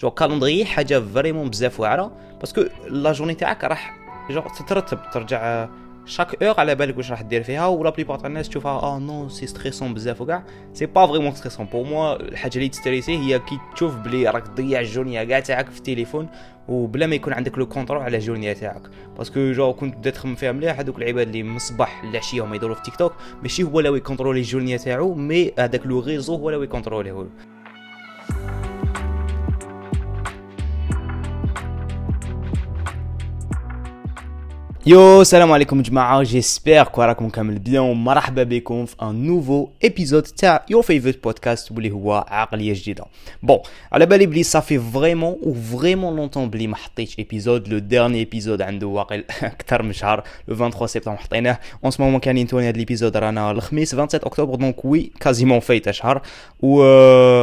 Google Calendar حاجة vraiment بزاف واعرة. parce que la journée تاعك راح جو تترتب. ترجع chaque heure على بالك واش راح دير فيها ولا la plupart تاع الناس تشوفها ah non c'est stressant بزاف وكاع. c'est pas vraiment stressant pour moi الحاجة اللي تستريسي هي كي تشوف بلي راك تضيع ال journée كاع تاعك في التليفون وبلا ما يكون عندك le contrôle على ال journée تاعك. parce que genre كنت بدات تخمم فيها مليح هذوك العباد اللي من الصباح للعشية هما يدوروا في تيك توك ماشي هو اللي يكونترولي ال journée تاعو mais هذاك le réseau هو اللي يكونتروليه. yo السلام عليكم جماعة j'espère que راكم كامل bien ومرحبا بكم في un nouveau épisode تاع your favorite podcast واللي هو عقليه جديده bon على بالي بلي صافي vraiment و vraiment longtemps بلي ما حطيتش épisode le dernier épisode عنده واقع أكثر من شهر le 23 سبتمبر حطيناه en ce moment كاينين توني هاد l'épisode رانا الخميس 27 اكتوبر donc oui quasiment فايت شهر و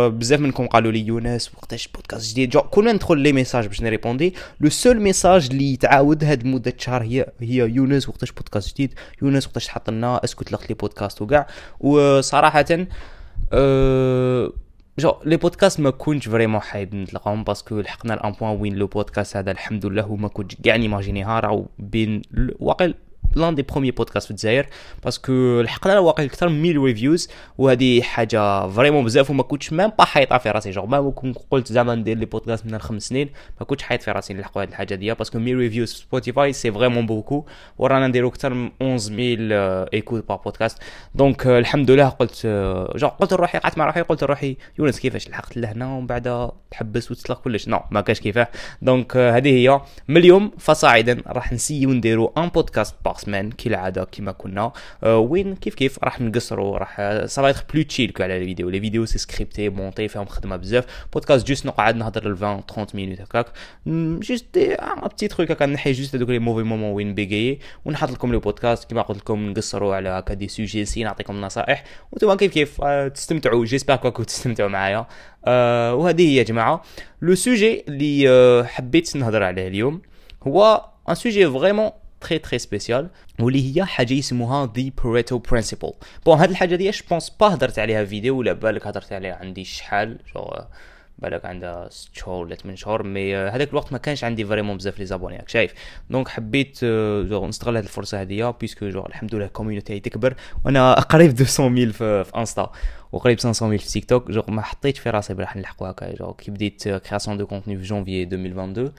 بزاف منكم قالوا لي يونس وقتاش بودكاست جديد جو كل ما ندخل لي message باش نريبوندي le seul message اللي يتعاود هاد مده شهر هي هي يونس وقتاش بودكاست جديد يونس وقتاش تحط لنا est-ce que تلقت les podcasts وكاع. وصراحه أه genre les podcasts ما كنتش vraiment حايب نتلقاهم parce que لحقنا à un point وين le podcast هذا الحمد لله وما كنتش كاع نيماجينيها راه بين واقع لأن des premiers podcasts في الجزائر parce que لحقنا واقع أكثر من 1000 reviews وهذه حاجة vraiment بزاف وما كنتش même pas حايطه في راسي. جوغ ما قلت زعما ندير لي بودكاست من خمس سنين ما كنتش حاط في راسي نلحقوا هذه الحاجة ديال parce que 1000 reviews في سبوتيفاي c'est vraiment beaucoup ورانا نديرو أكثر من 11000 écoutes par podcast donc الحمد لله قلت جوغ قلت لروحي قعدت مع روحي قلت لروحي يونس كيفاش لحقت لهنا ومن بعد تحبس وتطلق كلش non ما كاش كيفاه. donc هذه هي. من اليوم فصاعدا راح نسيو نديرو un podcast par semaine كالعاده كيما كنا وين كيف كيف راح نقصروا راح ça va être plus chill على ال vidéo les vidéos c'est scripté monté فيهم خدمه بزاف podcast juste نقعد نهضر 20 30 minutes هكاك juste un petit truc هكا نحي juste هذوك les mauvais moments وين bégayer ونحط لكم les podcasts كيما قلت لكم نقصروا على هكا des sujets c'est نعطيكم نصائح وأنتم كيف كيف تستمتعوا j'espère que تستمتعوا معايا وهذه هي يا جماعة le sujet اللي حبيت نهضر عليه اليوم هو un sujet vraiment très très spécial واللي هي حاجة يسموها the Pareto principle bon هاد الحاجة je pense pas هضرت عليها فيديو ولا بالك هضرت عليها عندي شحال بالك عندها 6 شهور ولا 8 شهور mais هذاك الوقت ما كانش عندي vraiment بزاف les abonnés شايف. donc حبيت genre نستغل هذه الفرصة هذه parce que genre الحمد لله ال community تكبر وأنا قريب 200 في, في انستا وقريب 500 في تيك توك جو ما حطيت في راسي راح نلحقوا هكا جو كي بديت création de contenu في جونفي 2022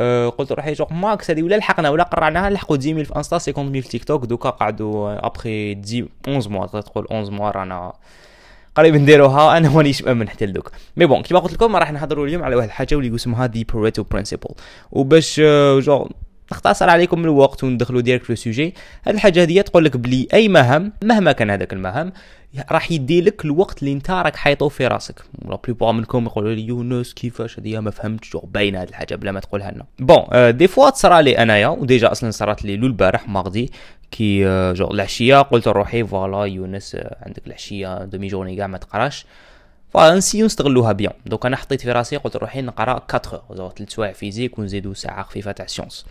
أه قلت روحي جوغ ماكس هذه ولا لحقنا ولا قرعناها نلحقوا 10 في انستا 50 في تيك توك دوكا قعدوا ابخي 11 موا تقول 11 موا رانا قريب نديروها أنا مانيش مأمن حتى لدوك. mais bon كيما قلت لكم راح نهضروا اليوم على واحد الحاجة واللي اسمها the Pareto principle وباش جو نختصر عليكم الوقت وندخلوا direct في ال sujet. هاد الحاجة هذه تقول لك بلي أي مهام مهما كان هذاك المهام راح يدي لك الوقت اللي أنت راك حايطو في راسك. la plupart منكم يقولوا لي يونس كيفاش هذه ما فهمتش جو باينه هذه الحاجة بلا ما تقولها لنا. bon des fois تصرى لي أنايا و déjà أصلا صرات لي لو البارح mardi كي آه جو العشية قلت لروحي voilà يونس آه عندك العشية demi-journée كاع ما تقراش. فنسيو نستغلوها bien. donc أنا حطيت في راسي قلت روحي نقرا 4 اور 3 سوايع physique ونزيدو ساعة خفيفة تاع sciences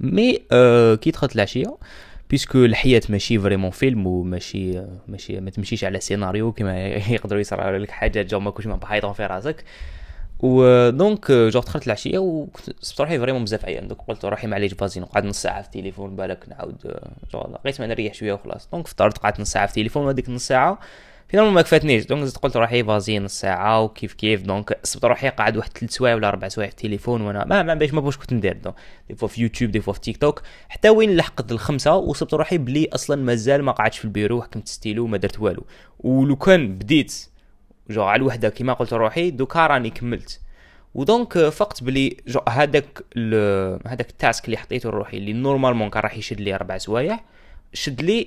mais آه كي دخلت العشيه parce que الحياة ماشي vraiment فيلم وماشي ماشي ما تمشيش على سيناريو كما يقدروا يصرا لك حاجات جو ما كنتش في راسك و donc genre دخلت العشيه وصبت روحي vraiment بزاف عيان donc قلت روحي معليش vas-y نقعد نص ساعه في التليفون بالك نعاود جو لقيت ما نريح شوية وخلاص donc فطرت قعدت نص ساعه في التليفون وهذيك نص ساعه finalement ما كفاتنيش donc زدت قلت روحي vas-y نص ساعة وكيف كيف. donc صبت روحي قاعد واحد ثلاث سوايع ولا أربع سوايع في التليفون وأنا ما ما باش ما باش كنت ندير. دونك des fois في يوتيوب des fois في تيك توك حتى وين لحقت الخمسة وصبت روحي بلي أصلا مازال ما قعدتش في البيرو حكمت ستيلو وما درت والو. ولو كان بديت جو على الوحدة كيما قلت روحي دوكا راني كملت. و donc فقت بلي هذاك هذاك ال task اللي حطيته لروحي اللي normalement كان راح يشد لي أربع سوايع. شد لي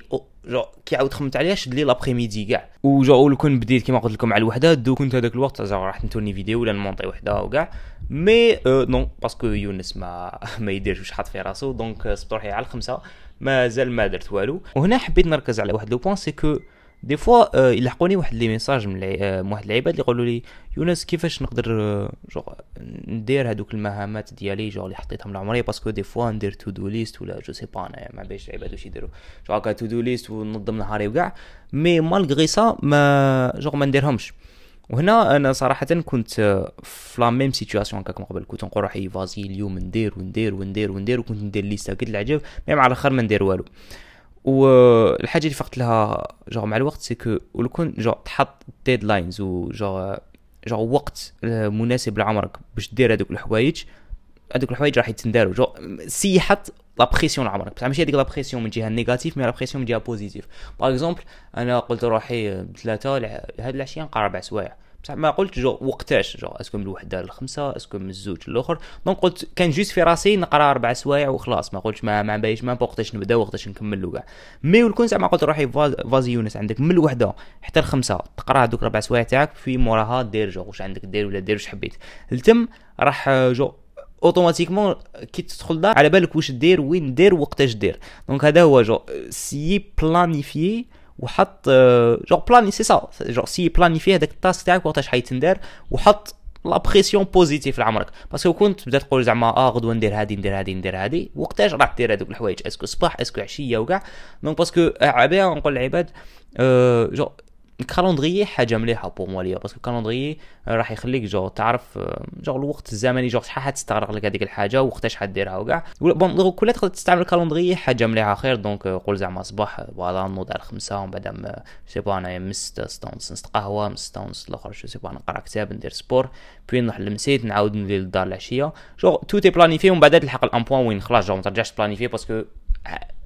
كي عاود خممت عليها شد لي l'après-midi كاع لو كون بديت كيما قلت لكم على الوحدة دو كنت هذاك الوقت راح نتوني فيديو ولا نمونطي وحدة وكاع mais أه non parce que يونس ما ما يديرش واش حاط في راسو donc صبت روحي على الخمسة مازال ما درت والو. وهنا حبيت نركز على واحد le point c'est que des fois يلحقوني واحد les messages من آه واحد العباد اللي يقولوا لي يونس كيفاش نقدر جو ندير هذوك المهامات ديالي جو اللي حطيتهم لعمري parce que des fois ندير to-do list ولا je sais pas أنا ما باش العباد واش يديروا. genre هكا to-do list وننظم نهاري وكاع. mais malgré ça ما genre ما نديرهمش. وهنا أنا صراحة كنت في la même situation هكاك من قبل. كنت نقول روحي vas-y اليوم ندير وندير وندير وندير. وكنت ندير liste قد العجب mais مع الأخر ما ندير والو. والحاجة اللي فقت لها جوغ مع الوقت c'est que ولكون genre تحط deadlines و genre genre وقت مناسب لعمرك باش دير هذوك الحوايج. هذوك الحوايج راح يتنداروا genre c'est حط la pression لعمرك. بصح ماشي هذيك la pression من جهة négative mais la pression من جهة positive par exemple أنا قلت روحي بثلاثه هاد العشيه نقرا ربع سوايع. بصح ما قلت جو وقتاش جو؟ est-ce que من الوحدة للخمسة اسكو من الزوج للأخر. donc قلت كان juste في راسي نقرا أربع سوايع وخلاص. ما قلتش ما ما بايش ما وقتاش نبدأ وقتاش نكمل كاع mais ولكون زعما قلت روحي vas-y يونس عندك من الوحدة حتى الخمسة. تقرا هذوك ربع سوايع تاعك في موراها دير جو. واش عندك دير ولا دير واش حبيت. التم راح genre automatiquement كي تدخل دار على بالك واش دير وين دير وقتاش دير. donc هذا هو genre. c'est planifier وحط genre planifier c'est ça genre c'est planifier هذاك ال task تاعك وقتاش حيتندار وحط la pression positive لعمرك. parce que كنت تبدا تقول زعما آه غدوة ندير هادي ندير هادي ندير هادي. وقتاش راح دير هذوك الحوايج؟ est-ce que صباح est-ce que عشية وكاع؟ donc parce que عبايه نقول للعباد أه genre ال calendrier حاجة مليحة pour moi ليا parce que ال calendrier راح يخليك جو تعرف جو الوقت الزمني جو شحال حتستغرق لك هذيك الحاجة وقتاش حديرها وكاع. bon كل تقدر تستعمل ال calendrier حاجة مليحة خير. donc قول زعما صباح voilà نوض على خمسة ومن بعد sais pas أنا من ستة ستة ونص نص قهوة من ستة ونص الأخر je sais pas نقرأ كتاب ندير sport puis نروح للمسيت نعاود ندير للدار العشية. genre tout est planifié ومن بعد تلحق الامبوان وين خلاص جو ما ترجعش بلانيفي parce que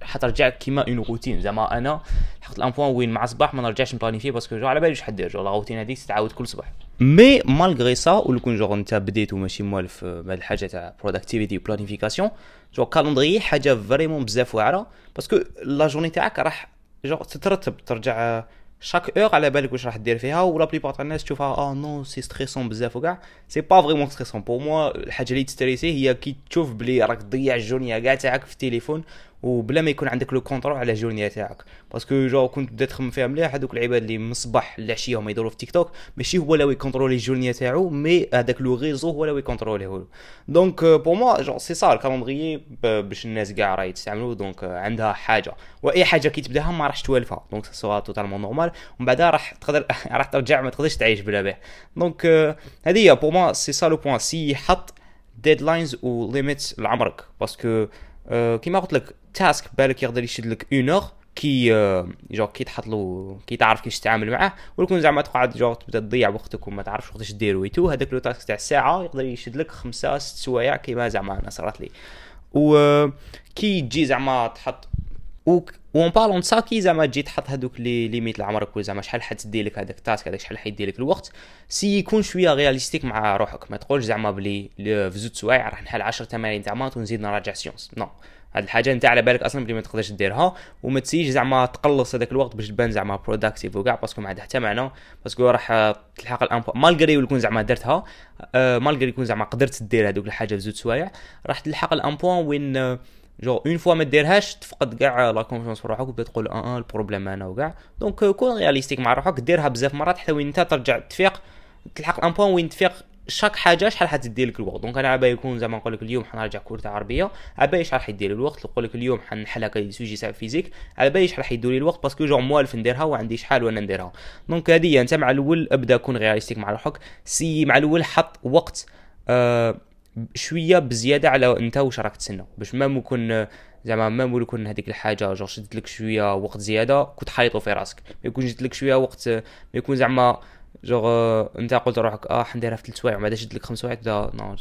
حترجع كيما une routine زعما أنا حقت الان بوان وين مع صباح ما نرجعش نبلانيفي parce que genre على بالي واش حدير genre la routine هذيك تتعاود كل صباح. mais malgré ça ولكون جو انت بديت وماشي موالف بهاد الحاجة تاع productivité planification genre calendrier حاجة vraiment بزاف واعرة parce que la journée تاعك راح genre تترتب. ترجع chaque heure على بالك واش راح دير فيها ولا la plupart تاع الناس تشوفها آه non c'est stressant بزاف وكاع. c'est pas vraiment stressant pour moi الحاجة اللي ت stresser هي كي تشوف بلي راك تضيع ال journée كاع تاعك في التليفون وبلا ما يكون عندك le contrôle على ال journée تاعك. parce que genre كنت بدات تخمم فيها مليح هذوك العباد اللي من الصباح للعشيه هما يدوروا في تيك توك ماشي هو اللي ي contrôler ال journée تاعو mais هذاك le réseau هو اللي ي contrôler له donc pour moi genre c'est ça ال calendrier باش الناس كاع راهي تستعملوا donc عندها حاجة. وأي حاجة كي تبدأها ما راحش توالفها. donc ça totalement normal ومن بعدها راح تقدر راح ترجع ما تقدرش تعيش بلا به donc هذه هي pour moi c'est ça le point c'est حط deadlines و limits لعمرك. parce que كيما قلت لك task بالك يقدر يشد لك une heure كي genre كي تحط له كي تعرف كيفاش تتعامل معاه ولكن زعما تقعد جو تبدأ تضيع وقتك وما تعرفش وقتاش دير ويتو هذاك le task تاع الساعة يقدر يشد لك خمسة ست سوايع كيما زعما أنا صارت لي. و كي تجي زعما تحط و en parlant ça كي زعما تجي تحط هذوك les limites لعمرك زعما شحال حتدي لك هذاك ال task هذاك شحال حيدي لك الوقت essaye يكون شوية realistic مع روحك. ما تقولش زعما بلي في زوج سوايع راح نحل 10 تمارين تاع maths ونزيد نراجع sciences non هاد الحاجة انت على بالك أصلا بلي ما تقدرش ديرها وما ت essayer ش زعما تقلص هذاك الوقت باش تبان زعما productive وكاع parce que ما عندها حتى معنى parce que راح تلحق ل un point malgré يكون زعما درتها آه malgré يكون زعما قدرت دير هذوك الحاجة في زوج سوايع راح تلحق ل un point وين genre une fois ما ديرهاش تفقد كاع la confiance في روحك وتبدا تقول آه ال problème أنا وكاع. donc كون realistic مع روحك ديرها بزاف مرات حتى وين انت ترجع تفيق تلحق ل un point وين تفيق chaque حاجة شحال حتدي لك الوقت؟ donc أنا عبا يكون زعما نقول لك اليوم حنرجع تاع عربية عبا شحال حيدير الوقت؟ نقول لك اليوم حنحل هكا sujet تاع physique عبا شحال حيدوا لي الوقت؟ parce que genre موالف نديرها وعندي شحال وأنا نديرها. donc هذه أنت مع الأول أبدأ كون realistic مع روحك. essaye مع الأول حط وقت آه شوية بزيادة على أنت واش راك تسنى. باش ما يكون زعما ما يكون هذيك الحاجة جو شدت لك شوية وقت زيادة كنت حاطو في راسك. ما يكون جات لك شوية وقت ما يكون زعما جوغ انت قلت روحك آه حنديرها في ثلاث سوايع بعد شد لك خمس سوايع تبدا non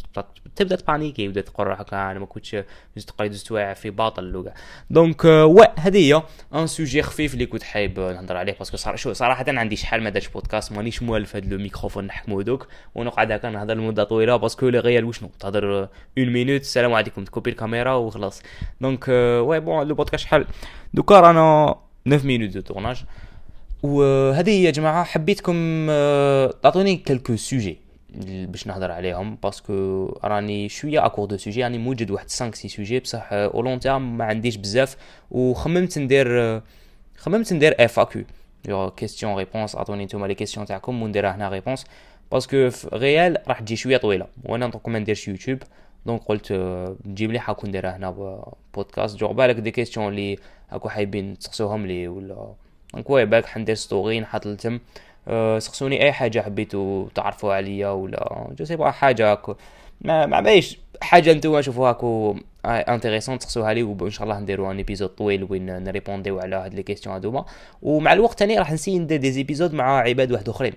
تبدا ت paniquer تبدا تقول روحك أنا ما كنتش زدت تقرا زوج سوايع في باطل وكاع donc ouais هذه هي un sujet خفيف اللي كنت حاب نهضر عليه parce que صراحة genre صراحة عندي شحال ما دارش بودكاست مانيش موالف هذا الميكروفون نحكمو دوك. ونقعد هكا نهضر لمدة طويلة parce que les reels وشنو؟ تهضر une minute السلام عليكم ت couper الكاميرا وخلاص. donc ouais bon le podcast شحال. دوكا رانا 9 minutes de tournage وهذه يا جماعة حبيتكم تعطوني quelques sujets باش نهضر عليهم parce que راني شوية à court de sujets راني موجد واحد 5 6 sujets بصح au long terme ما عنديش بزاف وخممت ندير خممت ندير FAQ genre questions réponses عطوني نتوما les questions تاعكم ونديرها هنا réponses parce que في reel راح تجي شوية طويلة وأنا دوك ما نديرش يوتيوب donc قلت نجيب لي حاكون نديرها هنا بودكاست جو بالك دي كيستيون اللي هاكو حابين تسقسوهم لي ولا donc ouais باك حندير story نحط لتم أه سقسوني أي حاجة حبيتو تعرفوا عليا ولا جو سي حاجة ما ما بايش حاجة نتوما شوفوها que intéressante تقصوها لي وان شاء الله نديرو un épisode طويل وين ن répondre و على هاد les questions هادوما. ومع الوقت ثاني راح ن essayer ندير des épisodes مع عباد واحد أخرين.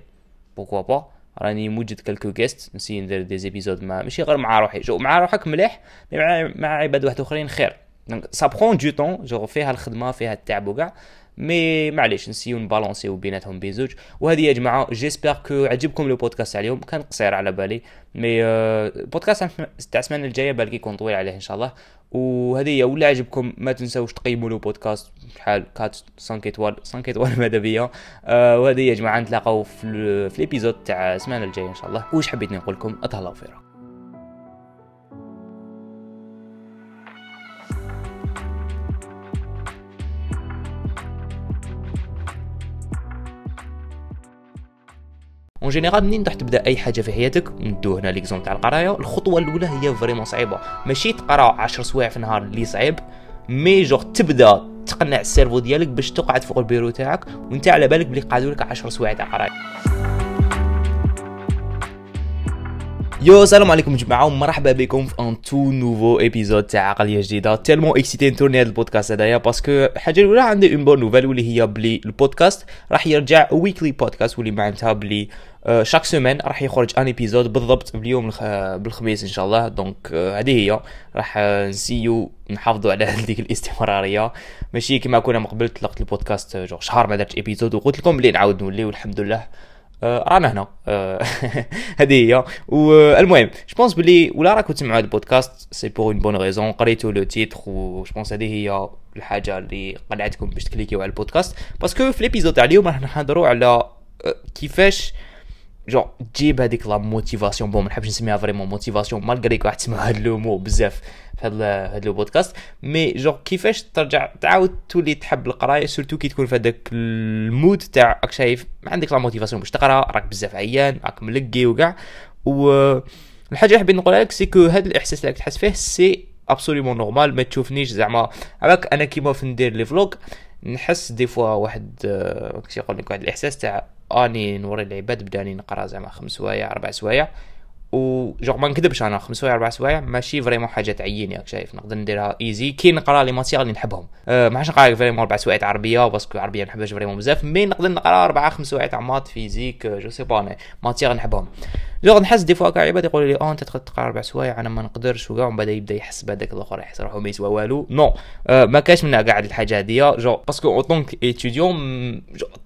pourquoi pas راني موجد quelques guests ن essayer ندير des épisodes مع ماشي غير مع روحي جو مع روحك مليح مع مع عباد واحد أخرين خير. donc ça prend du temps genre فيها الخدمة فيها التعب وكاع. مي معليش نسيو نبالونسيو بيناتهم بزوج وهذه يا جماعة j'espère que عجبكم le podcast على اليوم كان قصير على بالي. مي البودكاست تاع السمانة الجاية بالك يكون طويل عليه إن شاء الله. وهذه هي ولا عجبكم ما تنساوش تقيموا لو بودكاست بحال 4 5 ايطوال 5 ايطوال ماذا بيا. آه وهذه يا جماعة نتلاقاو في, في الإبيزود تاع السمانة الجاية إن شاء الله. واش حبيت نقول لكم؟ اتهلاو فيرا en général منين راح تبدا اي حاجة في حياتك ندو هنا l'exemple تاع القرايه الخطوه الاولى هي vraiment صعيبه ماشي تقرا 10 سوايع في النهار اللي صعيب mais genre تبدا تقنع ال cerveau ديالك باش تقعد فوق البيرو تاعك وانت على بالك بلي قعدوا لك 10 سوايع تاع قرايه yo السلام عليكم جماعة ومرحبا بكم في un tout nouveau épisode تاع عقليه جديده tellement excité ن tourner هذا البودكاست هذايا parce que الحاجة الاولى عندي une bonne nouvelle واللي هي بلي البودكاست راح يرجع weekly podcast واللي معناتها بلي chaque semaine راح يخرج un épisode بالضبط باليوم بالخميس ان شاء الله donc هذه هي. راح ن essayer و نحافظوا على هذيك الاستمرارية. ماشي كما كنا من قبل طلقت البودكاست شهر ما درتش épisode وقلت لكم بلي نعاود نولي والحمد لله. رانا هنا. آه هذه هي. والمهم je pense بلي ولا راكم تسمعوا هذا البودكاست c'est pour une bonne raison قريتوا le titre و je pense هذه هي الحاجة اللي قنعتكم باش ت cliquer و على البودكاست. parce que في l'épisode تاع اليوم راح نهضروا على آه، كيفاش جو تجيب هذيك la motivation bon ما نحبش نسميها vraiment motivation malgré راح تسمع هذا le mot بزاف في هذا هذا البودكاست mais genre كيفاش ترجع تعاود تولي تحب القرايه surtout كي تكون في هذاك ال mode تاع راك شايف ما عندك la motivation باش تقرا راك بزاف عيان راك ملقي وكاع و الحاجة اللي حبيت نقولها لك c'est que هذا الاحساس اللي راك تحس فيه c'est absolument normal ما تشوفنيش زعما علاك أنا كيما في ندير les vlogs نحس des fois واحد كيش يقول لك واحد الاحساس تاع اني نوري العباد بداني نقرأ زعما خمس سوايع أربع سوايع. وجوغ ما نكذبش أنا خمس سوايع أربع سوايع ماشي vraiment حاجة تعيني راك شايف. نقدر نديرها easy كي نقرا les matières اللي نحبهم. أه ما عادش نقرا vraiment أربع سوايع عربية parce que العربيه ما نحبهاش vraiment بزاف mais نقدر نقرا أربع خمس سوايع تاع maths physique genre c'est pas matières نحبهم. جوغ نحس دي فوا كاع عباد يقولوا لي أه أنت تقرا أربع سوايع أنا ما نقدرش وكاع ومن بعد يبدا يحس بهذاك الأخر يحس روحو ما يسوى والو. non أه ما كاش منها كاع الحاجة هذه genre parce que en tant qu'étudiant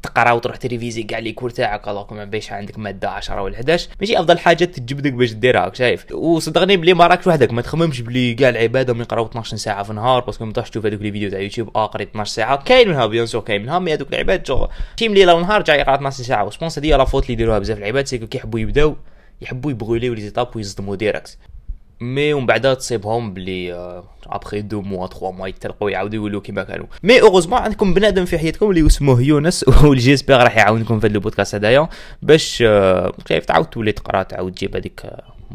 تقرا وتروح ت réviser كاع les cours تاعك ما بيش عندك مادة 10 ولا 11 ماشي أفضل حاجة تجبدك باش ديرها شايف؟ وصدقني بلي ما راكش وحدك ما تخممش بلي كاع العباد هم يقراو 12 ساعة في النهار parce que ما تروحش تشوف هذوك les vidéos تاع يوتيوب آه قريت 12 ساعة. كاين منها bien sûr كاين منها mais هذوك العباد جو تيم ليله ونهار جاي يقرا 12 ساعة و je pense هذه la faute اللي يديروها بزاف العباد c'est que كيحبوا يبداو يحبوا ي brûler يو les étapes ويصدموا direct. mais ومن بعد تصيبهم بلي après deux mois trois mois يتلقوا يعاودوا يولوا كيما كانوا mais heureusement عندكم بنادم في حياتكم اللي اسمه يونس واللي j'espère راح يعاونكم في هذا البودكاست هذايا باش كيف تعاود تولي تقرا تعاود تجيب هذيك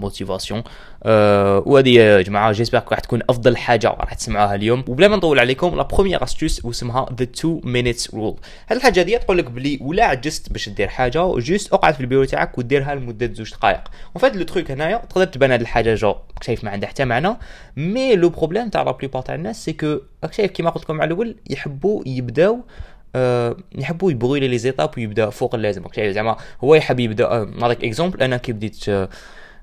motivation أه وهذه يا جماعة j'espère راح تكون أفضل حاجة راح تسمعوها اليوم. وبلا ما نطول عليكم la première astuce واسمها the 2 minutes rule هذه الحاجة هذه تقول لك بلي ولا عجزت باش دير حاجة juste اقعد في البيرو تاعك وديرها لمدة زوج دقائق. en fait le truc هنايا تقدر تبان هذه الحاجة جو شايف ما عندها حتى معنى. mais le problème تاع la plupart تاع الناس c'est que شايف كيما قلت لكم على الأول يحبوا يبداو أه يحبوا ي brûler وا les étapes ويبدا فوق اللازم. شايف زعما هو يحب يبدا نعطيك exemple أنا كي بديت أه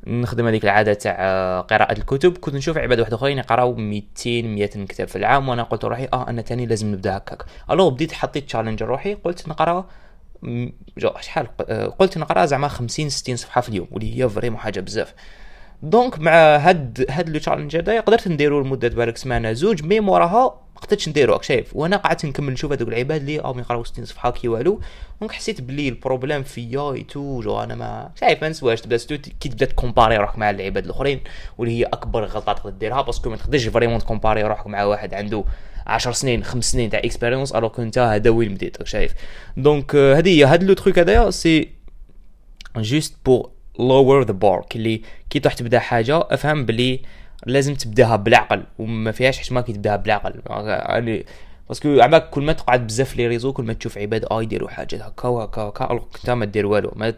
نخدم هذيك العادة تاع قراءة الكتب. كنت نشوف عباد واحد آخرين يقراو 200 100 كتاب في العام وأنا قلت روحي آه أنا تاني لازم نبدأ هكاك. alors بديت حطيت challenge روحي قلت نقرا شحال؟ قلت نقرا زعما 50 60 صفحة في اليوم واللي هي vraiment حاجة بزاف. donc مع هاد هاد le challenge هذايا قدرت نديرو لمدة بالك سمانة زوج mais موراها قدرتش نديرو شايف؟ وأنا قعدت نكمل نشوف هذوك العباد اللي راهم يقراو 60 صفحة كي والو. donc حسيت بلي ال problème فيا ايتو جو أنا ما شايف ما نسواش. تبدا كي تبدا ت comparer روحك مع العباد الأخرين واللي هي أكبر غلطه تقدر ديرها parce que ما تقدرش vraiment ت comparer روحك مع واحد عنده 10 سنين خمس سنين تاع expérience alors كنت هذا وين بديت شايف. donc هذه هي هذا le truc هذايا c'est juste pour lower the bar كي كي تروح تبدا حاجة أفهم بلي لازم تبداها بالعقل وما فيهاش حشمه كي تبداها بالعقل. يعني parce que عباك كل ما تقعد بزاف les réseaux كل ما تشوف عباد آه يديروا حاجات هكا وهكا وهكا alors انت ما دير والو. mais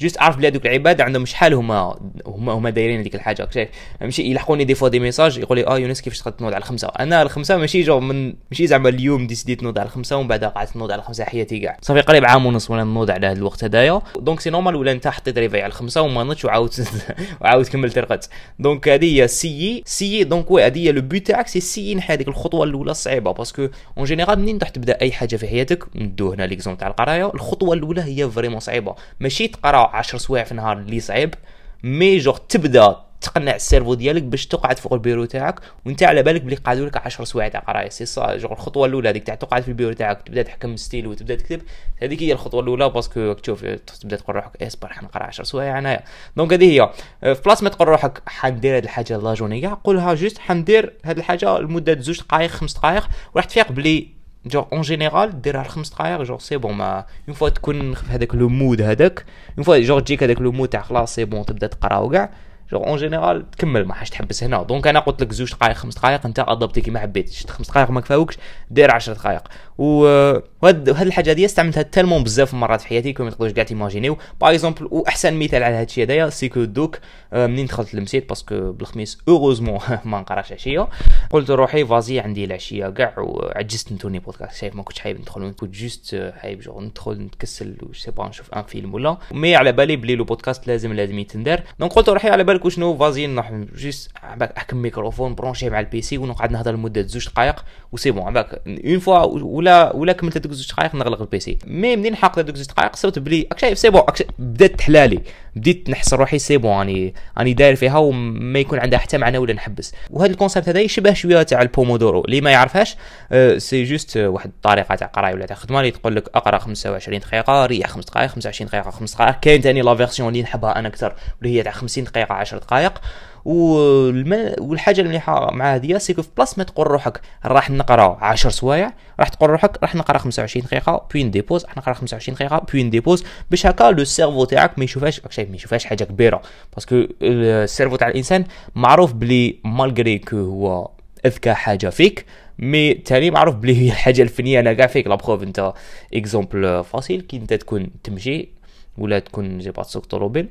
juste عارف بلي هذوك العباد عندهم شحال هما هما هما دايرين هذيك الحاجة. شايف ماشي يلحقوني des fois des messages يقول لي آه يونس كيفاش تقدر تنوض على الخمسة؟ أنا الخمسة ماشي جو من ماشي زعما اليوم décidé يت نوض على الخمسة ومن بعد قعدت نوض على الخمسة حياتي كاع صافي قريب عام ونص وأنا نوض على هذا الوقت هذايا donc c'est normal ولا انت حطيت réveil على الخمسة وما نضتش وعاود وعاود كملت رقدت donc هذه هي c'est c'est donc oui هذه هي le but تاعك c'est نحي هذيك الخطوة الأولى الصعيبة. parce que en général منين تروح تبدأ أي حاجة في حياتك؟ ندو هنا l'exemple تاع القراية. الخطوة الأولى هي vraiment صعيبة. ماشي تقرأ 10 سوايع في النهار اللي صعيب mais genre تبدأ تقنع ال cerveau ديالك باش تقعد فوق البيرو تاعك وانت على بالك بلي قعدوا لك 10 سوايع تاع قراية. سي جو الخطوة الأولى هذيك تاع تقعد في البيرو تاعك تبدا تحكم ستيل وتبدا تكتب هذيك هي الخطوة الأولى parce que تشوف تبدا تقول روحك اصبر حنقرا 10 سوايع انايا donc هذه هي. في بلاص ما تقول روحك حندير هذه الحاجة la journée كاع قولها juste حندير هذه الحاجة لمدة زوج دقائق خمس دقائق وراح تفيق بلي genre en général ديرها خمس دقائق genre c'est bon mais une fois تكون في هذاك le mode هذاك une fois genre تجيك هذاك le mode تاع خلاص c'est bon تبدا تقرا وكاع. genre en général تكمل ما حاش تحبس هنا. donc أنا قلت لك زوج دقائق خمس دقائق أنت adapté ي كيما حبيت خمس دقائق ما كفاوكش. دير 10 دقائق وهاد الحاجة هذه استعملتها tellement بزاف مرات في حياتي كما تقدروش كاع ت imaginé يو. par exemple وأحسن مثال على هادشي هذايا c'est que دوك منين دخلت للمسيت parce que بالخميس heureusement ما نقراش عشية. قلت لروحي vas-y عندي العشيه كاع وعجزت ن tourner podcast شايف ما كنتش حايب ندخل كنت juste حايب جو ندخل نتكسل sais pas نشوف un film ولا. mais على بالي بلي le podcast لازم لازم يتندر donc قلت لروحي على بالك وشنو؟ vas-y نروح juste أحكم ميكروفون branché مع ال PC ونقعد نهضر لمدة زوج دقائق و c'est bon. عباك une fois ولا ولا كملت هذوك زوج دقائق نغلق ال PC mais منين حقت هذوك زوج دقائق صرت بلي شايف c'est bon بدات تحلالي بديت نحس روحي c'est bon راني راني داير فيها وما يكون عندها حتى معنى ولا نحبس. وهذا ال concept هذا يشبه شوية تاع البومودورو. اللي ما يعرفهاش أه c'est juste واحد الطريقة تاع قراية ولا تاع خدمة اللي تقول لك اقرأ 25 دقيقة ريح 5 دقائق 25 دقيقة 5 دقائق كاين ثاني la version اللي نحبها أنا أكثر واللي هي تاع 50 دقيقة 10 دقائق. والحاجة المليحه مع هذه c'est que في بلاص ما تقول روحك راح نقرأ 10 سوايع راح تقول روحك راح نقرأ 25 دقيقة point de pause راح نقرأ 25 دقيقة point de pause باش هكا le cerveau تاعك ما يشوفهاش شايف ما يشوفهاش حاجة كبيرة. parce que ال cerveau تاع الإنسان معروف بلي malgré que هو أذكى حاجة فيك mais تاني معروف بلي هي الحاجة ال feignante كاع فيك. la preuve un exemple facile كي انت تكون تمشي ولا تكون جي تسوق طوموبيل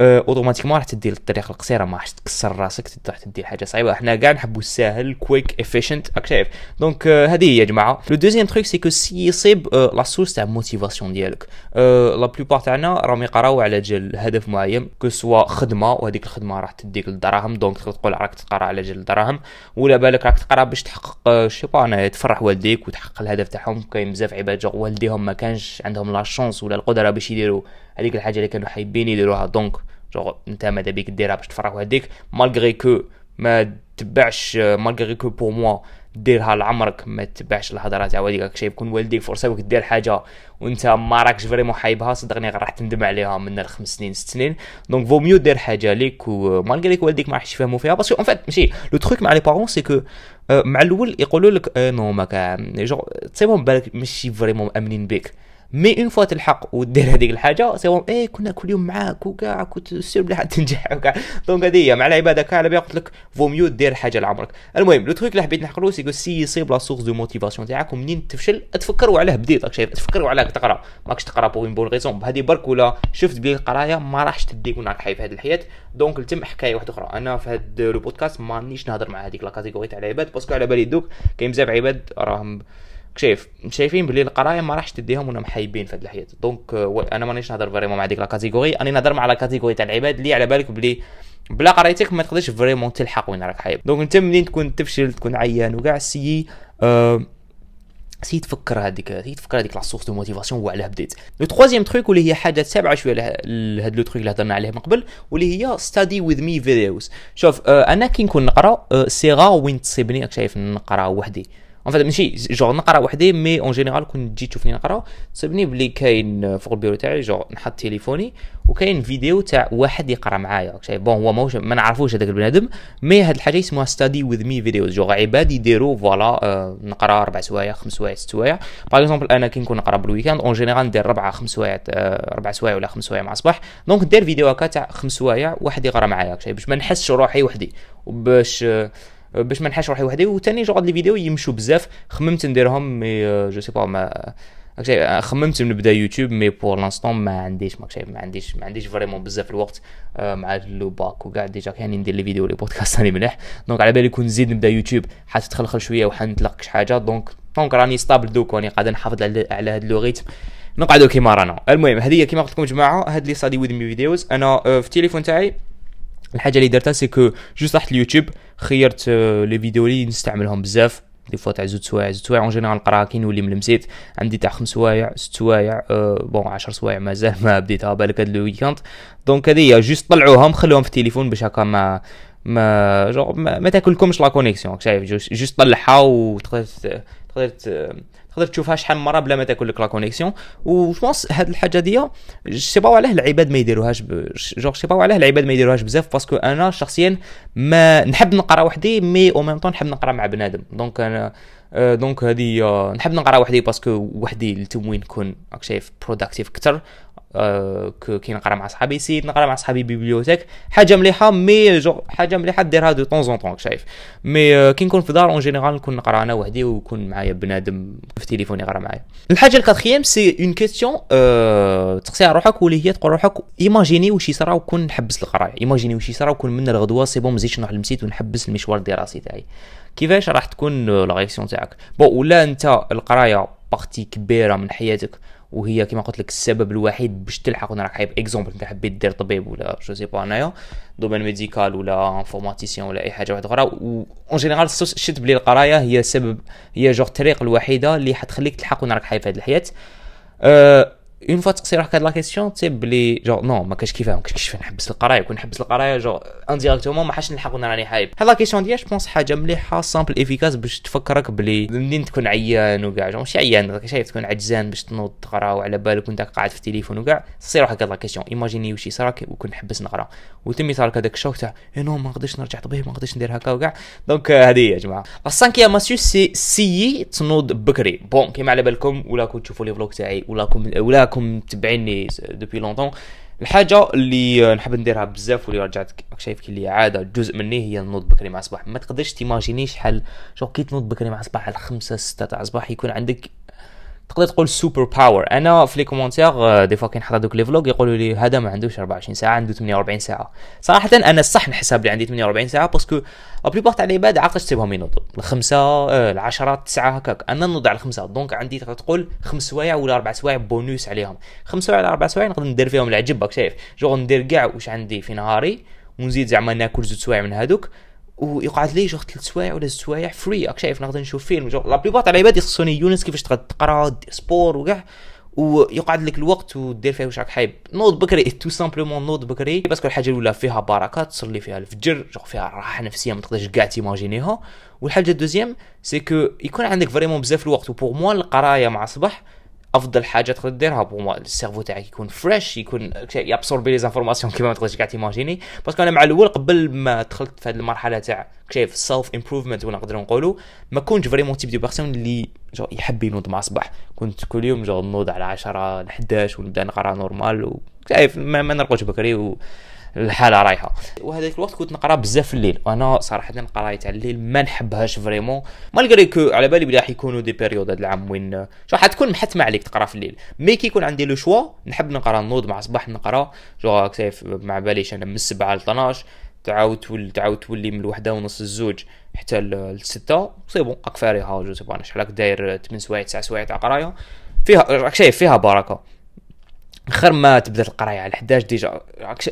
automatiquement راح تدي الطريق القصيرة ما راح تكسر راسك تروح تدي حاجة صعيبه إحنا كاع نحبوا الساهل quick efficient راك شايف؟ donc هذه هي يا جماعة. le deuxième truc c'est que c'est يصيب la source تاع motivation ديالك. la plupart تاعنا راهم يقراو على جال هدف معين que ce soit خدمة وهذيك الخدمة راح تديك الدراهم. donc تقول راك تقرا على جال الدراهم ولا بالك راك تقرا باش تحقق je sais pas أنا تفرح والديك وتحقق الهدف تاعهم. كاين بزاف عباد والديهم ما كانش عندهم la chance ولا القدرة باش يديروا هذيك الحاجة اللي كانوا حايبين يديروها. donc genre انت ماذا بيك ديرها باش تفرح وهديك malgré que ما تبعش malgré que pour moi ديرها لعمرك ما تبعش الهضرة تاع والديك شي يكون والديك فرصة دير حاجة وانت ما راكش vraiment حايبها صدقني راح تندم عليها من الخمس سنين ست سنين. donc vaut mieux دير حاجة ليك و malgré que والديك ما راحش يفهموا فيها. parce que en fait ماشي le truc مع les parents c'est que مع الأول يقولوا لك نو ما كان جو تصيبهم بالك ماشي vraiment مامنين بيك mais une fois تلحق ودير هذيك الحاجة سي إيه كنا كل يوم معاك وكاع كنت sûr بلي تنجح وكاع. donc هذه هي مع العبادة كاع على قلت لك vaut mieux دير حاجة لعمرك. المهم le truc اللي حبيت نحكيه c'est c'est تصيب la source de motivation تاعك ومنين تفشل؟ تفكروا عليه بديت راك شايف تفكروا عليه تقرأ. ماكش تقرأ pour une bonne raison بهذه برك ولا شفت بلي القراية ما راحش تديك وراك حي في هذه الحياة. donc لتم حكاية واحدة أخرى. أنا في هذا le podcast مانيش نهضر مع هذيك la catégorie تاع العباد parce que على بالي دوك كاين بزاف عباد راهم شايف شايفين بلي القراية ما راحش تديهم وين راهم حايبين في هذه الحياة. donc أنا مانيش نهضر vraiment مع ديك la catégorie أنا نهضر مع la catégorie تاع العباد. اللي على بالك بلي بلا قرايتك ما تقدرش vraiment تلحق وين راك حايب. donc أنت منين تكون تفشل تكون عيان وكاع c'est أه c'est تفكر هذيك c'est تفكر هذيك la source de motivation وعلاه بديت. le troisième truc واللي هي حاجة تابعه شوية لهاد le truc اللي هضرنا عليه من قبل واللي هي study with me videos شوف آه أنا كي نكون نقرأ آه سي غا وين تصيبني؟ راك شايف نقرأ وحدي. en fait ماشي genre نقرا وحدي mais en général كون تجي تشوفني نقرا تصيبني بلي كاين فوق البيرو تاعي genre نحط تليفوني وكاين فيديو تاع واحد يقرا معايا. شايف bon هو ماهوش ما نعرفوش هذاك البنادم mais هاد الحاجة اسمها study with me videos genre عباد يديروا voilà آه نقرا أربع سوايع خمس سوايع ست سوايع. par exemple أنا كي نكون نقرا بال weekend en général ندير ربعه خمس سوايع آه أربع سوايع ولا خمس سوايع مع الصباح. donc ندير فيديو هكا تاع خمس سوايع واحد يقرا معايا باش ما نحسش روحي وحدي. وباش آه باش ما نحسش روحي وحدي. وثاني genre les vidéos يمشوا بزاف. خممت نديرهم mais je sais pas ما خممت نبدا يوتيوب mais pour l'instant ما عنديش ماك شايف ما عنديش ما عنديش vraiment بزاف الوقت مع le bac وكاع. déjà كاين ندير les vidéos les podcasts راني مليح. donc على بالي كون نزيد نبدا يوتيوب حتتخلخل شوية وحنطلق شي حاجة. donc donc راني stable دوك راني قاعد نحافظ على على هذا le rythme. نقعدوا كيما رانا. المهم هذه كيما قلت لكم جماعة هاد les study with me videos أنا في التليفون تاعي. الحاجة اللي درتها c'est que juste رحت اليوتيوب خيرت les vidéos اللي نستعملهم بزاف. des fois تاع زوج سوايع زوج سوايع en général نقراها كي نولي من المسيد. عندي تاع خمس سوايع ست سوايع أه bon 10 سوايع. مازال ما بديتها بالك هاد le weekend donc هذه juste طلعوهم خلوهم في التليفون باش هكا ما ما جو ما, ما تاكلكمش la connexion شايف juste طلعها وتقدر تقدر تقدر تشوفها شحال من مرة بلا ما تاكل لك la connexion و je pense هاد الحاجة دي sais pas علاه العباد ما يديروهاش je sais pas علاه العباد ما يديروهاش بزاف parce que أنا شخصيا ما نحب نقرأ وحدي مي أو ميم طون نحب نقرأ مع بنادم. donc أنا donc هذه نحب نقرأ وحدي parce que وحدي au moins نكون راك شايف productive أكثر. آه كي نقرا مع صحابي. سيت نقرا مع صحابي bibliothèque حاجة مليحة mais genre حاجة مليحة ديرها de temps en temps شايف. mais آه كي نكون في دار en général نكون نقرا أنا وحدي ويكون معايا بنادم في تليفون يقرا معايا. الحاجة ال quatrième c'est une question آه تقسيها روحك واللي هي تقول روحك imaginez واش يصرا وكون نحبس القراية. imaginez واش يصرا وكون من الغدوة c'est bon مزيدش نروح للمسيد ونحبس المشوار الدراسي تاعي. كيفاش راح تكون la réaction تاعك؟ bon ولا أنت القراية partie كبيرة من حياتك وهي كما قلت لك السبب الوحيد باش تلحق راك حايب exemple انت حبيت دير طبيب ولا je sais pas انايا domaine médical ولا informaticien ولا أي حاجة واحدة أخرى. en général شفت بلي القراية هي السبب هي جوغ الطريق الوحيدة اللي حتخليك تلحق راك حايب في هذه الحياة. أه اون فوا تقصي روحك هاد لا كيسيون تي بلي جو نو ما كاش كيفاه ما كاش كيفاه نحبس القرايه كون نحبس القرايه جو انديريكتومون ما حاش نلحق وأنا راني حايب هاد لا كيسيون ديال بونس حاجة مليحه سامبل افيكاس باش تفكرك بلي منين تكون عيان وكاع جو ماشي عيان راك شايف تكون عجزان باش تنوض تقرا وعلى بالك وانت قاعد في التليفون وكاع تصير روحك هاد لا كيسيون ايماجيني واش يصراك وكون نحبس نقرا وتمي صارك هذاك الشوك تاع اي نو ما نقدرش نرجع طبيب ما نقدرش ندير هكا وكاع donc هذه هي يا جماعة ال cinquième astuce c'est c'est تنوض بكري bon كيما على بالكم ولا كنت تشوفوا les vlogs تاعي ولا ولا راكم متبعيني depuis longtemps الحاجة اللي نحب نديرها بزاف واللي رجعت شايف كي اللي عادة جزء مني هي النوض بكري مع الصباح ما تقدرش ت imaginer شحال شو كي تنوض بكري مع الصباح على خمسة ستة تاع الصباح يكون عندك تقدر تقول super power أنا في les commentaires des fois كي نحط دوك les vlogs يقولوا لي هذا ما عندوش 24 ساعة عنده 48 ساعة. صراحة أنا صح نحسب لي عندي 48 ساعة parce que la plupart تاع العباد عقلش تصيبهم ينوضوا. الخمسة العشرة تسعة هكاك. أنا نوض على الخمسة donc عندي تقدر تقول خمس سوايع ولا أربع سوايع بونوس عليهم. خمس سوايع ولا أربع سوايع نقدر ندير فيهم العجب راك شايف. جو ندير كاع واش عندي في نهاري ونزيد زعما ناكل زوج سوايع من هذوك. ويقعد لي جو ثلاث سوايع ولا زوج سوايع free راك شايف نقدر نشوف فيلم. جو لا تاع العباد يسقسوني يونس كيفاش تقرا دير sport وكاع. ويقعد لك الوقت ودير فيه واش راك حايب. نوض بكري tout simplement نوض بكري. parce que الحاجة الأولى فيها بركه تصلي فيها الفجر. جو فيها راحة نفسية ما تقدرش كاع ت imaginer ها. والحاجة ال deuxième c'est que يكون عندك vraiment بزاف الوقت. و pour moi القراية مع الصباح أفضل حاجة تقدر ديرها pour moi ال cerveau تاعك يكون frais يكون ي absorber les informations كيما ما تقدرش كاع ت imaginer. parce que أنا مع الأول قبل ما دخلت في هذه المرحلة تاع شايف self improvement ولا نقدروا نقولوا ما كنتش vraiment type de personne اللي جو يحب ينوض مع الصباح. كنت كل يوم جو نوض على 10 ل 11 ونبدأ نقرأ normal وشايف ما, ما نرقدش بكري و الحالة رايحة. وهذاك الوقت كنت نقرأ بزاف في الليل. وأنا صراحة القرايه تاع الليل ما نحبهاش vraiment. malgré que على بالي بلي راح يكونوا des périodes هذا العام وين شو حتكون محتمة عليك تقرأ في الليل. mais كي يكون عندي le choix نحب نقرأ نوض مع الصباح نقرأ. genre ما على باليش أنا من 7 ل 12 تعاود تولي تعاود تولي من الوحدة ونص الزوج حتى للستة c'est bon راك genre c'est bon شحال داير 8 سوايع 9 سوايع تاع قراية. فيها راك شايف فيها بركة. خير ما تبدا القراية على 11 déjà.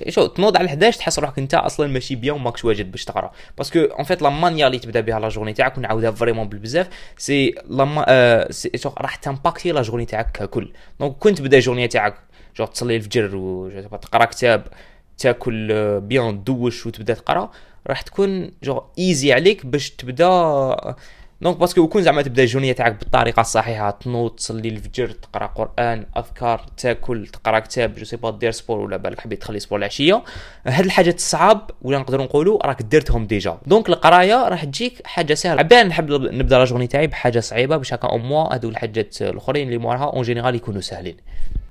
juste تنوض على 11 تحس روحك انت أصلا ماشي bien وماكش واجد باش تقرأ. parce que en fait la manière اللي تبدأ بها la journée تاعك ونعاودها vraiment بالبزاف c'est la آه راح ت impacter la journée تاعك ككل. donc كنت تبدا journée تاعك juste تصلي الفجر وتقرا كتاب تاكل bien douche وتبدأ تقرأ راح تكون جو ايزي عليك باش تبدأ donc parce que يكون زعما تبدا ال journée تاعك بالطريقة الصحيحة تنوض تصلي الفجر تقرا قرآن أذكار تاكل تقرا كتاب je sais pas دير sport ولا بالك حبيت تخلي sport العشية. هاد الحاجات الصعاب ولا نقدروا نقولوا راك درتهم déjà. donc القراية راح تجيك حاجة سهلة. ah bon نحب نبدا la journée تاعي بحاجة صعيبة باش هكا أو موا هادو الحاجات الأخرين اللي موراها en général يكونوا ساهلين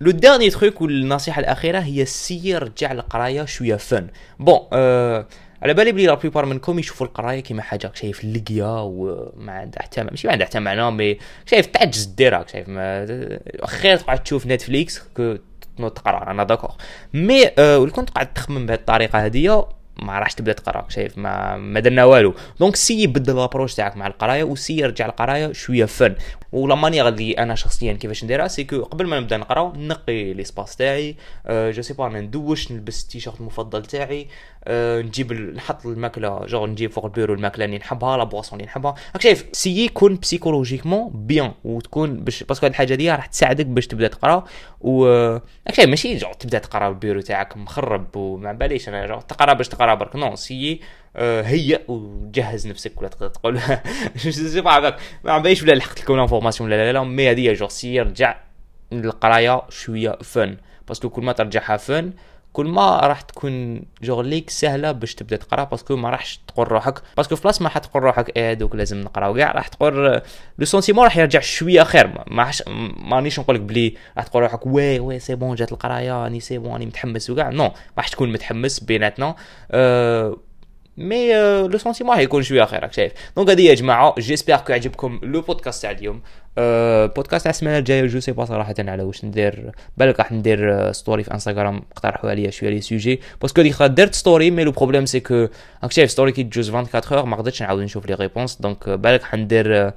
le dernier truc والنصيحه الأخيرة هي essaie رجع القراية شوية fun bon أه على بالي بلي la plupart منكم يشوفوا القراية كيما حاجة شايف لقيه وما عندها حتى ماشي ما عندها حتى معنى mais شايف تعجز ديرها شايف ما خير تقعد تشوف Netflix تنوض تقرا أنا d'accord mais أه ولا كنت قاعد تخمم بهذه الطريقة هذه ما راحش تبدأ تقرا شايف ما ما درنا والو. donc essaie بدل l'approche تاعك مع القراية و essaie يرجع القراية شوية fun. و la manière اللي أنا شخصيا كيفاش نديرها c'est que قبل ما نبدأ نقرا نقي l'espace تاعي أه je sais pas ندوش نلبس التيشيرت المفضل تاعي أه نجيب نحط الماكلة juste نجيب فوق البيرو الماكلة اللي نحبها la boisson اللي نحبها. راك شايف essaie يكون psychologiquement bien وتكون باش parce que هاد الحاجة دي راح تساعدك باش تبدأ تقرا و راك شايف ماشي جو تبدأ تقرا البيرو تاعك مخرب وما باليش أنا جو تقرا باش تقرا برك. نو سي آه، هيئ وجهز نفسك ولا تقدر تقول. سي با ما باليش ولا لحقت لكم لانفورماسيون ولا لا لا مي هذه جو سي رجع القرايه شوية فن باسكو كل ما ترجعها فن كل ما راح تكون جورليك سهلة باش تبدأ تقرا باسكو ما راحش تقول روحك. باسكو في ما حتقول روحك إيه دوك لازم نقراو. كاع راح تقول le sentiment راح يرجع شوية خير ما حش مانيش نقول لك بلي راح تقول روحك oui oui c'est bon جات القراية راني c'est bon راني متحمس. وكاع. non ما راح تكون متحمس بيناتنا. أه mais le sentiment حيكون شوية خير راك شايف donc هذه يا جماعة j'espère que يعجبكم le podcast تاع اليوم بودكاست تاع السمانه الجاية je sais pas صراحة على واش ندير. بالك راح ندير story في انستغرام اقترحوا عليا شوية les sujets parce que ديك درت story mais le problème c'est que راك شايف story كي تجوز 24 heures ما قدرتش نعاود نشوف les réponses donc بالك حندير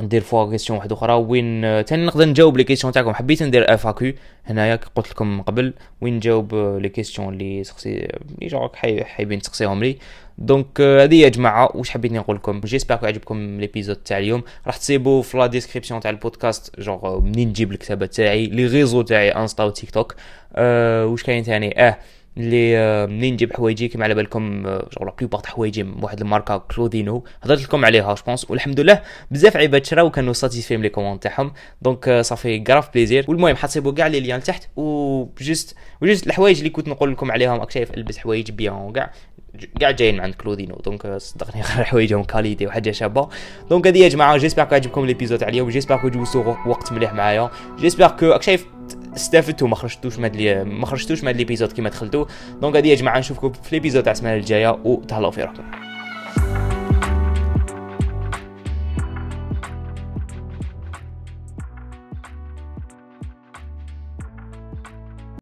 ندير fois question واحدة أخرى. وين تاني نقدر نجاوب les questions تاعكم. حبيت ندير FAQ هنايا قلت لكم قبل وين نجاوب les questions اللي سقسي اللي جوك حايبين تسقسيهم لي. donc هذه يا جماعة. واش حبيت نقول لكم؟ j'espère يعجبكم l'épisode تاع اليوم. راح تسيبوا في la description تاع البودكاست. جونغ منين نجيب الكتابات تاعي les réseaux تاعي انستا وتيك توك أه واش كاين ثاني آه اللي آه، منين نجيب حوايجي كيما على بالكم juste la plupart تاع حوايجي واحد الماركة كلودينو. هضرت لكم عليها je pense والحمد لله بزاف عباد شراو كانوا satisfaits من les commandes تاعهم. donc ça fait grave plaisir والمهم حتصيبوا كاع les liens تحت و juste و juste الحوايج اللي كنت نقول لكم عليهم. راك شايف البس حوايج bien وكاع كاع جايين عند كلودينو. donc صدقني غير حوايجهم qualité وحاجة شابة. donc هذه يا جماعة j'espère que عجبكم l'épisode تاع اليوم j'espère que جوزتوا وقت مليح معايا. j'espère que راك شايف استفدتوا ما خرجتوش من هاد ما خرجتوش من هاد l'épisode كيما دخلتوا donc هادي يا جماعة نشوفكم في l'épisode تاع السمانة الجاية وتهلاو في روحكم.